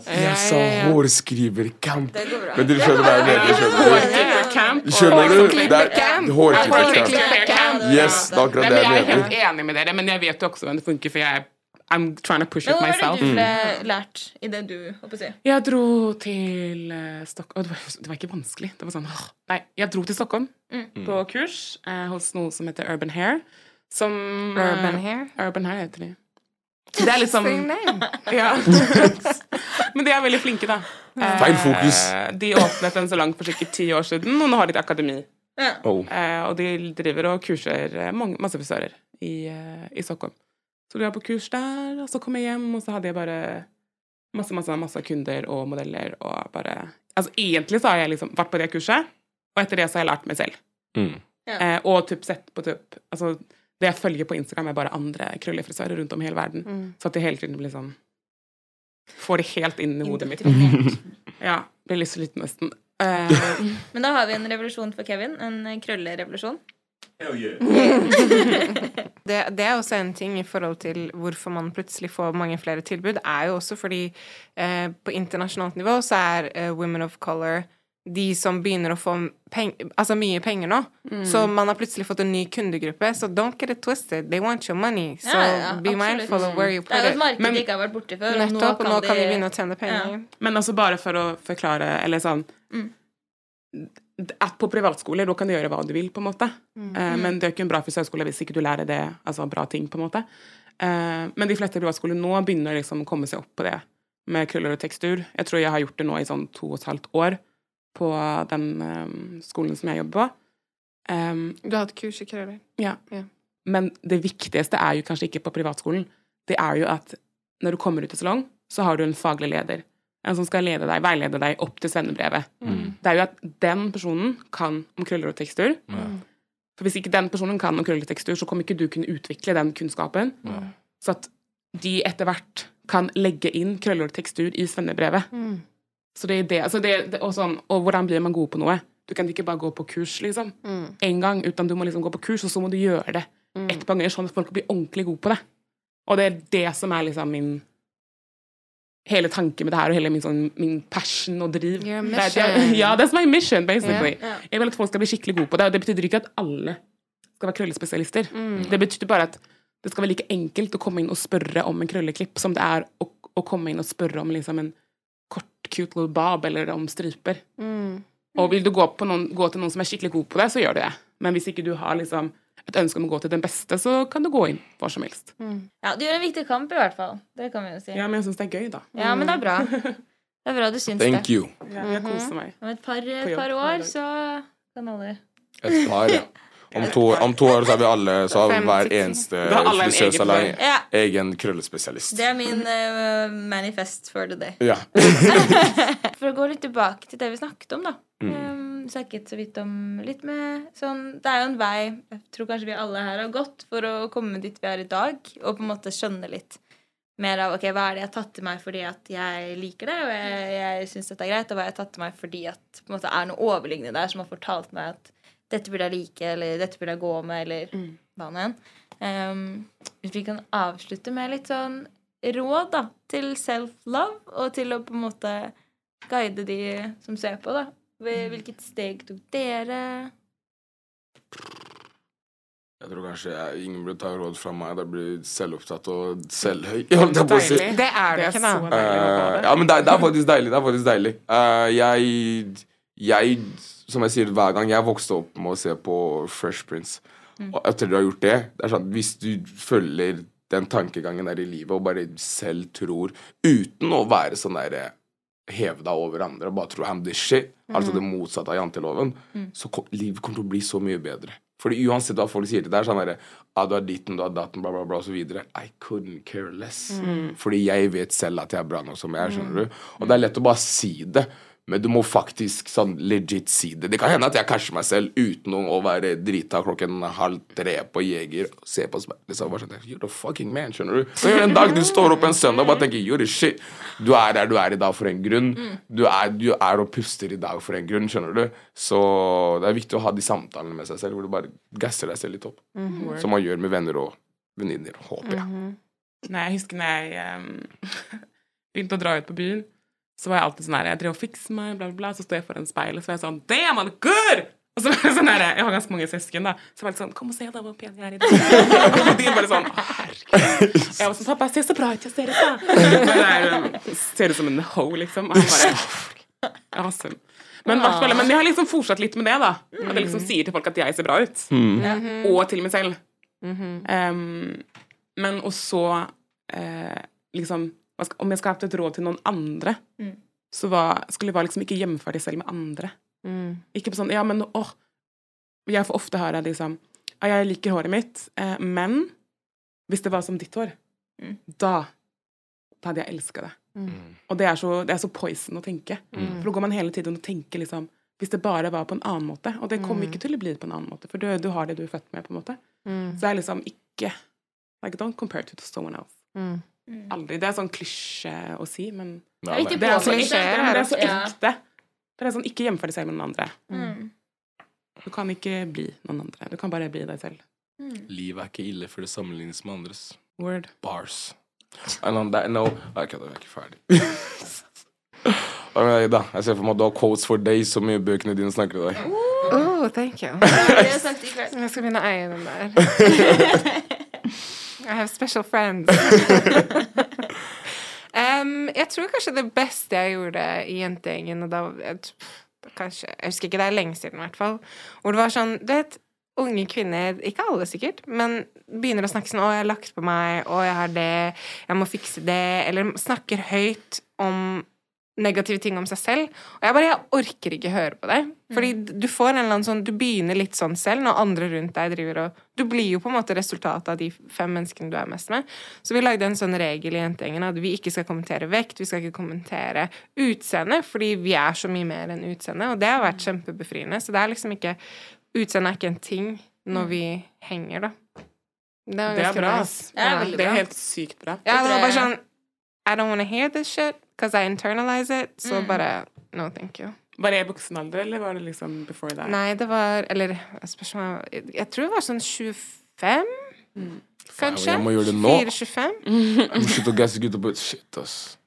Jeg sa hårskriverkamp. Men dere skjønner hva jeg mener? Skjønner du? Er. Hårklipperkamp. Yes, det er akkurat det jeg mener. jeg er helt enig med dere, men jeg vet jo også hvordan det funker, for jeg er I'm trying to push Men it myself var har det du ble lært i det du holdt på å si? Jeg dro til uh, Stockholm det, var- det var ikke vanskelig. Det var sånn Nei, jeg dro til Stockholm på kurs eh, hos noe som heter Urban Hair. Som eh, Urban Hair? Urban Hair heter de. Det er liksom ja. Men de er veldig flinke, da. Eh, Feil fokus. De åpnet en langt for sikkert ti år siden, og nå har de et akademi. Oh. Eh, og de driver og kurser eh, mange, masse frisører i, eh, i Stockholm. Så dro var på kurs der, og så kom jeg hjem, og så hadde jeg bare masse, masse, masse kunder og modeller og bare Altså egentlig så har jeg liksom vært på det kurset, og etter det så har jeg lært meg selv. Mm. Eh, og typ sett på typ Altså det jeg følger på Instagram, er bare andre krøllefrisører rundt om i hele verden. Så at det hele tiden blir sånn Får det helt inn i hodet mitt. ja. Blir litt sliten nesten. Eh, Men da har vi en revolusjon for Kevin. En krøllerevolusjon. Yeah. Det, det er også en ting i forhold til hvorfor man plutselig får mange flere tilbud, er jo også fordi eh, på internasjonalt nivå så er eh, women of color de som begynner å få peng altså mye penger nå. Mm. Så man har plutselig fått en ny kundegruppe. Så don't get it twisted. They want your money. So Ja, ja, be absolutt. mindful of where you put it. Det er jo et marked de ikke har vært borti før. Nettopp, og nå kan de de- begynne å tjene penger. Men altså bare for å forklare, eller sånn Mm. At på privatskole da kan du gjøre hva du vil, på en måte. Mm. Uh, men det er ikke en bra frisørskole hvis ikke du lærer det, altså bra ting, på en måte. Uh, men de fleste privatskoler nå begynner liksom å komme seg opp på det med krøller og tekstur. Jeg tror jeg har gjort det nå i sånn to og et halvt år på den um, skolen som jeg jobber på. Um, Du har hatt kurs i krøller. ja. Ja. Men det viktigste er jo kanskje ikke på privatskolen. Det er jo at når du kommer ut i salong, så har du en faglig leder. En som skal lede deg, veilede deg opp til svennebrevet. Det er jo at den personen kan om krøller og tekstur. For hvis ikke den personen kan om krøller og tekstur, så kommer ikke du kunne utvikle den kunnskapen. Så at de etter hvert kan legge inn krøller og tekstur i svennebrevet. Så det er det. Altså det, det og, sånn, og hvordan blir man god på noe? Du kan ikke bare gå på kurs liksom, en gang, uten du må liksom gå på kurs, og så må du gjøre det et par ganger, sånn at folk blir ordentlig gode på det. Og det er det som er liksom min Hele tanken med det her, og hele min, sånn, min passion og driv. Your mission. Ja, that's my mission, basically. Ja. Jeg vil at folk skal bli skikkelig gode på det, og det betyr ikke at alle skal være krøllespesialister. Det betyr bare at det skal være like enkelt å komme inn og spørre om en krølleklipp som det er å, å komme inn og spørre om liksom en kort, cute little bob, eller om striper. Og vil du gå, på noen, gå til noen som er skikkelig god på det, så gjør du det. Men hvis ikke du har liksom et ønske om å gå til den beste, så kan du gå inn hvor som helst. Ja, du gjør en viktig kamp, i hvert fall. Det kan vi jo si. Ja, men jeg syns det er gøy, da. Ja, men det er bra. Det er bra du syns Thank det. you. Ja, jeg koser meg. Om et par, par år, så kan alle Et par, ja. Om to, om to år så er vi alle Så har hver eneste frisørsalong en egen egen krøllespesialist. Det er min uh, manifest for the day. Ja. For å gå litt tilbake til det vi snakket om, da. Mm. Snakket så vidt om litt med sånn Det er jo en vei jeg tror kanskje vi alle her har gått for å komme dit vi er i dag, og på en måte skjønne litt mer av ok, hva er det jeg har tatt til meg fordi at jeg liker det, og jeg, jeg syns dette er greit, og hva jeg har tatt til meg fordi at på en måte er noe overliggende der som har fortalt meg at dette burde jeg like, eller dette burde jeg gå med, eller hva nå enn. Um, hvis vi kan avslutte med litt sånn råd da, til self-love, og til å på en måte guide de som ser på, da. Hvil- Hvilket steg tok dere? Jeg tror kanskje jeg, ingen burde ta råd fra meg. Det blir selvopptatt og selvhøy. holdt jeg på å si. Deilig. Det er det Det er ikke, da. det. ja, men det, er- det er faktisk deilig. Det er faktisk deilig. Uh, jeg, jeg, som jeg sier hver gang, jeg vokste opp med å se på Fresh Prince. Og etter du har gjort det, det er sånn hvis du følger den tankegangen der i livet og bare selv tror, uten å være sånn der heve deg over andre og bare tro I'm this shit, altså det motsatte av janteloven, så kom, livet kommer til å bli så mye bedre. Fordi uansett hva folk sier til deg, sånn derre ah, 'Du har ditten, du har datten, bla, bla, bla', osv. I couldn't care less. Fordi jeg vet selv at jeg er bra nok som jeg er, skjønner du. Og det er lett å bare si det. Men du må faktisk sånn legit si det. Det kan hende at jeg casher meg selv uten å være drita klokken halv tre på Jeger se på speilet liksom, bare sånn, You're the fucking man, skjønner du. Så en dag du står opp en søndag og bare tenker You're the shit. Du er der du er i dag for en grunn. Du er, du er og puster i dag for en grunn, skjønner du. Så det er viktig å ha de samtalene med seg selv hvor du bare gasser deg selv litt opp. Som man gjør med venner og venninner, håper jeg. Nei, jeg husker når jeg um, begynte å dra ut på byen, så var jeg alltid sånn her Jeg drev og fikset meg, bla, bla, bla. Så står jeg foran speilet, så var jeg sånn Damn, I'm good! Og så var jeg sånn her, Jeg har ganske mange søsken, da. Så var jeg sånn Kom og se, da, hvor pen jeg er i dag. Og de bare sånn herregud. Jeg var sånn Pappa, se så bra ut. Jeg ser ut, da. Um, ser ut som en ho, liksom. Og han bare Awesome. Men, men jeg har liksom fortsatt litt med det, da. At jeg liksom sier til folk at jeg ser bra ut. Og til meg selv. Em, men og så eh, liksom Om jeg skal ha hatt et råd til noen andre, Mm. så var, skulle jeg liksom ikke hjemføre det selv med andre. Ikke på sånn Ja, men åh Jeg får ofte høre liksom Ja, jeg liker håret mitt, eh, men hvis det var som ditt hår, Mm. da da hadde jeg elska det. Og det er, så, det er så poison å tenke. For da går man hele tiden og tenker liksom Hvis det bare var på en annen måte. Og det kommer ikke til å bli på en annen måte, for du, du har det du er født med, på en måte. Så det er liksom ikke Like, don't compare it to someone else. Aldri. Det er sånn klisjé å si, men Ja, Ikke nei. det er så klisjé. Men det er så ekte. Det er sånn, ikke hjemfør deg selv med noen andre. Mm. Du kan ikke bli noen andre. Du kan bare bli deg selv. Livet er ikke ille før det sammenlignes med andres. Word. Bars. And on that no. Kødda, vi er ikke ferdig. Ok, da. Jeg ser for meg at du har quotes for days så mye bøkene dine snakker til deg. Oh, thank you. Jeg. Jeg skal begynne å eie den der. I have special friends. um, jeg tror kanskje det beste jeg gjorde i jentegjengen, og da kanskje, jeg husker ikke, det er lenge siden i hvert fall, hvor det var sånn Du vet, unge kvinner, ikke alle sikkert, men begynner å snakke sånn 'Å, jeg har lagt på meg. Å, jeg har det. Jeg må fikse det.' Eller snakker høyt om negative ting om seg selv. Og jeg bare, jeg orker ikke høre på det. Fordi du får en eller annen sånn, du begynner litt sånn selv når andre rundt deg driver og Du blir jo på en måte resultatet av de fem menneskene du er mest med. Så vi lagde en sånn regel i jentegjengen at vi ikke skal kommentere vekt, vi skal ikke kommentere utseende, fordi vi er så mye mer enn utseende, og det har vært kjempebefriende. Så det er liksom ikke Utseende er ikke en ting når vi henger, da. Det var Det er bra. nice. Det er helt sykt bra. Ja, det var bare sånn I don't wanna hear this shit because I internalize it. Så Mm. bare No, thank you. Var det i voksen alder, eller var det liksom before that? Nei, det var Eller spørs jeg Jeg tror det var sånn 25, kanskje? jeg må gjøre det nå. 4-25? Jeg må slutte å gasse gutta på Shit, ass.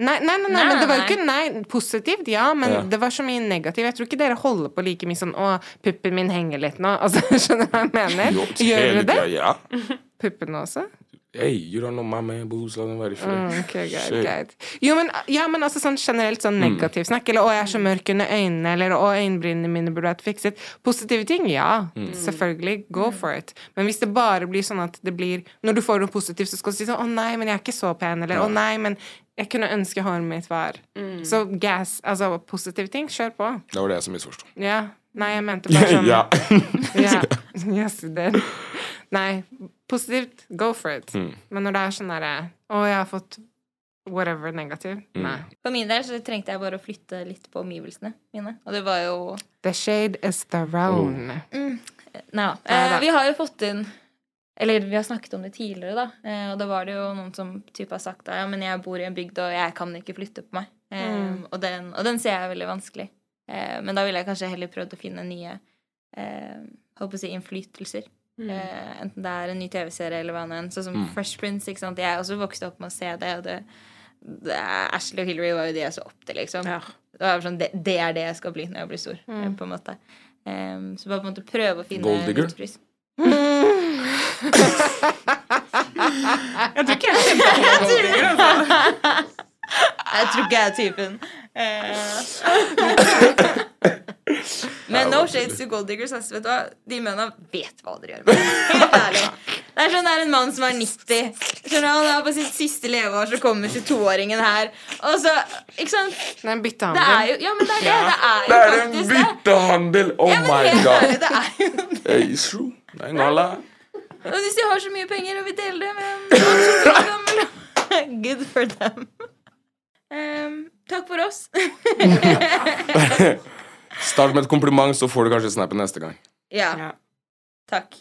Nei, nei, nei, nei, Nei, men det var jo ikke nei, positivt, ja, men Ja. det var så mye negativt. Jeg tror ikke dere holder på like mye sånn 'Å, puppen min henger litt nå'. Altså, skjønner du hva jeg mener? Jo, Gjør dere det? Ja. Puppene også? Hey, you don't know my man boobs. Mm, okay. Jo, men, ja, men altså sånn generelt sånn Mm. snakk, eller 'å, jeg er så mørk under øynene', eller 'å, øyenbrynene mine burde vært fikset'. Positive ting, ja. Mm. Selvfølgelig. Go for it. Men hvis det bare blir sånn at det blir Når du får noe positivt, så skal du si sånn 'å nei, men jeg er ikke så pen', eller 'å nei, men jeg kunne ønske håret mitt var' Så gas, altså positive ting, kjør på. Det var det jeg som misforsto. Ja. Nei, jeg mente bare sånn ja. ja. Yes. Nei, positivt, go for it. Mm. Men når det er sånn derre Å, jeg har fått whatever negativ. Mm. Nei. For min del så trengte jeg bare å flytte litt på omgivelsene mine. Og det var jo The shade is the round. mm, Nei da. Eh, vi har jo fått inn Eller vi har snakket om det tidligere, da. Eh, og da var det jo noen som typ har sagt da, ja, men jeg bor i en bygd, og jeg kan ikke flytte på meg. Eh, Mm. og, den, og den ser jeg veldig vanskelig. Eh, men da ville jeg kanskje heller prøvd å finne nye eh, håper å si innflytelser. Eh, enten det er en ny TV-serie eller hva nå enn. Sånn som Mm. Fresh Prince. ikke sant? Jeg er også vokst opp med å se det, og det, det er, Ashley og Hillary var jo de jeg så opp til, liksom. Det, var sånn, det, det er det jeg skal bli når jeg blir stor, Mm. på en måte. Um, så bare på en måte prøve å finne Goldigger. Jeg tror ikke jeg kjenner på noen gold digger, altså. Jeg tror ikke jeg er typen. Eh, Men no shades to gold diggers. ass. Vet du hva? De mennene vet hva dere gjør. med det. Helt ærlig. Det er sånn det er en mann som er 90. Skjønner? Han er på sitt siste leveår, så kommer 22-åringen her. Og så Ikke sant? Det er en Det er byttehandel. jo Ja, men det er det. Det er Det jo er en faktisk det. byttehandel! Oh Ja, my god. ærlig, det er jo det. det er true. Det er gala. Og hvis de har så mye penger og vil dele det med en Good for them. Um, takk for oss. Start med et kompliment, så får du kanskje snappen neste gang. ja. Takk.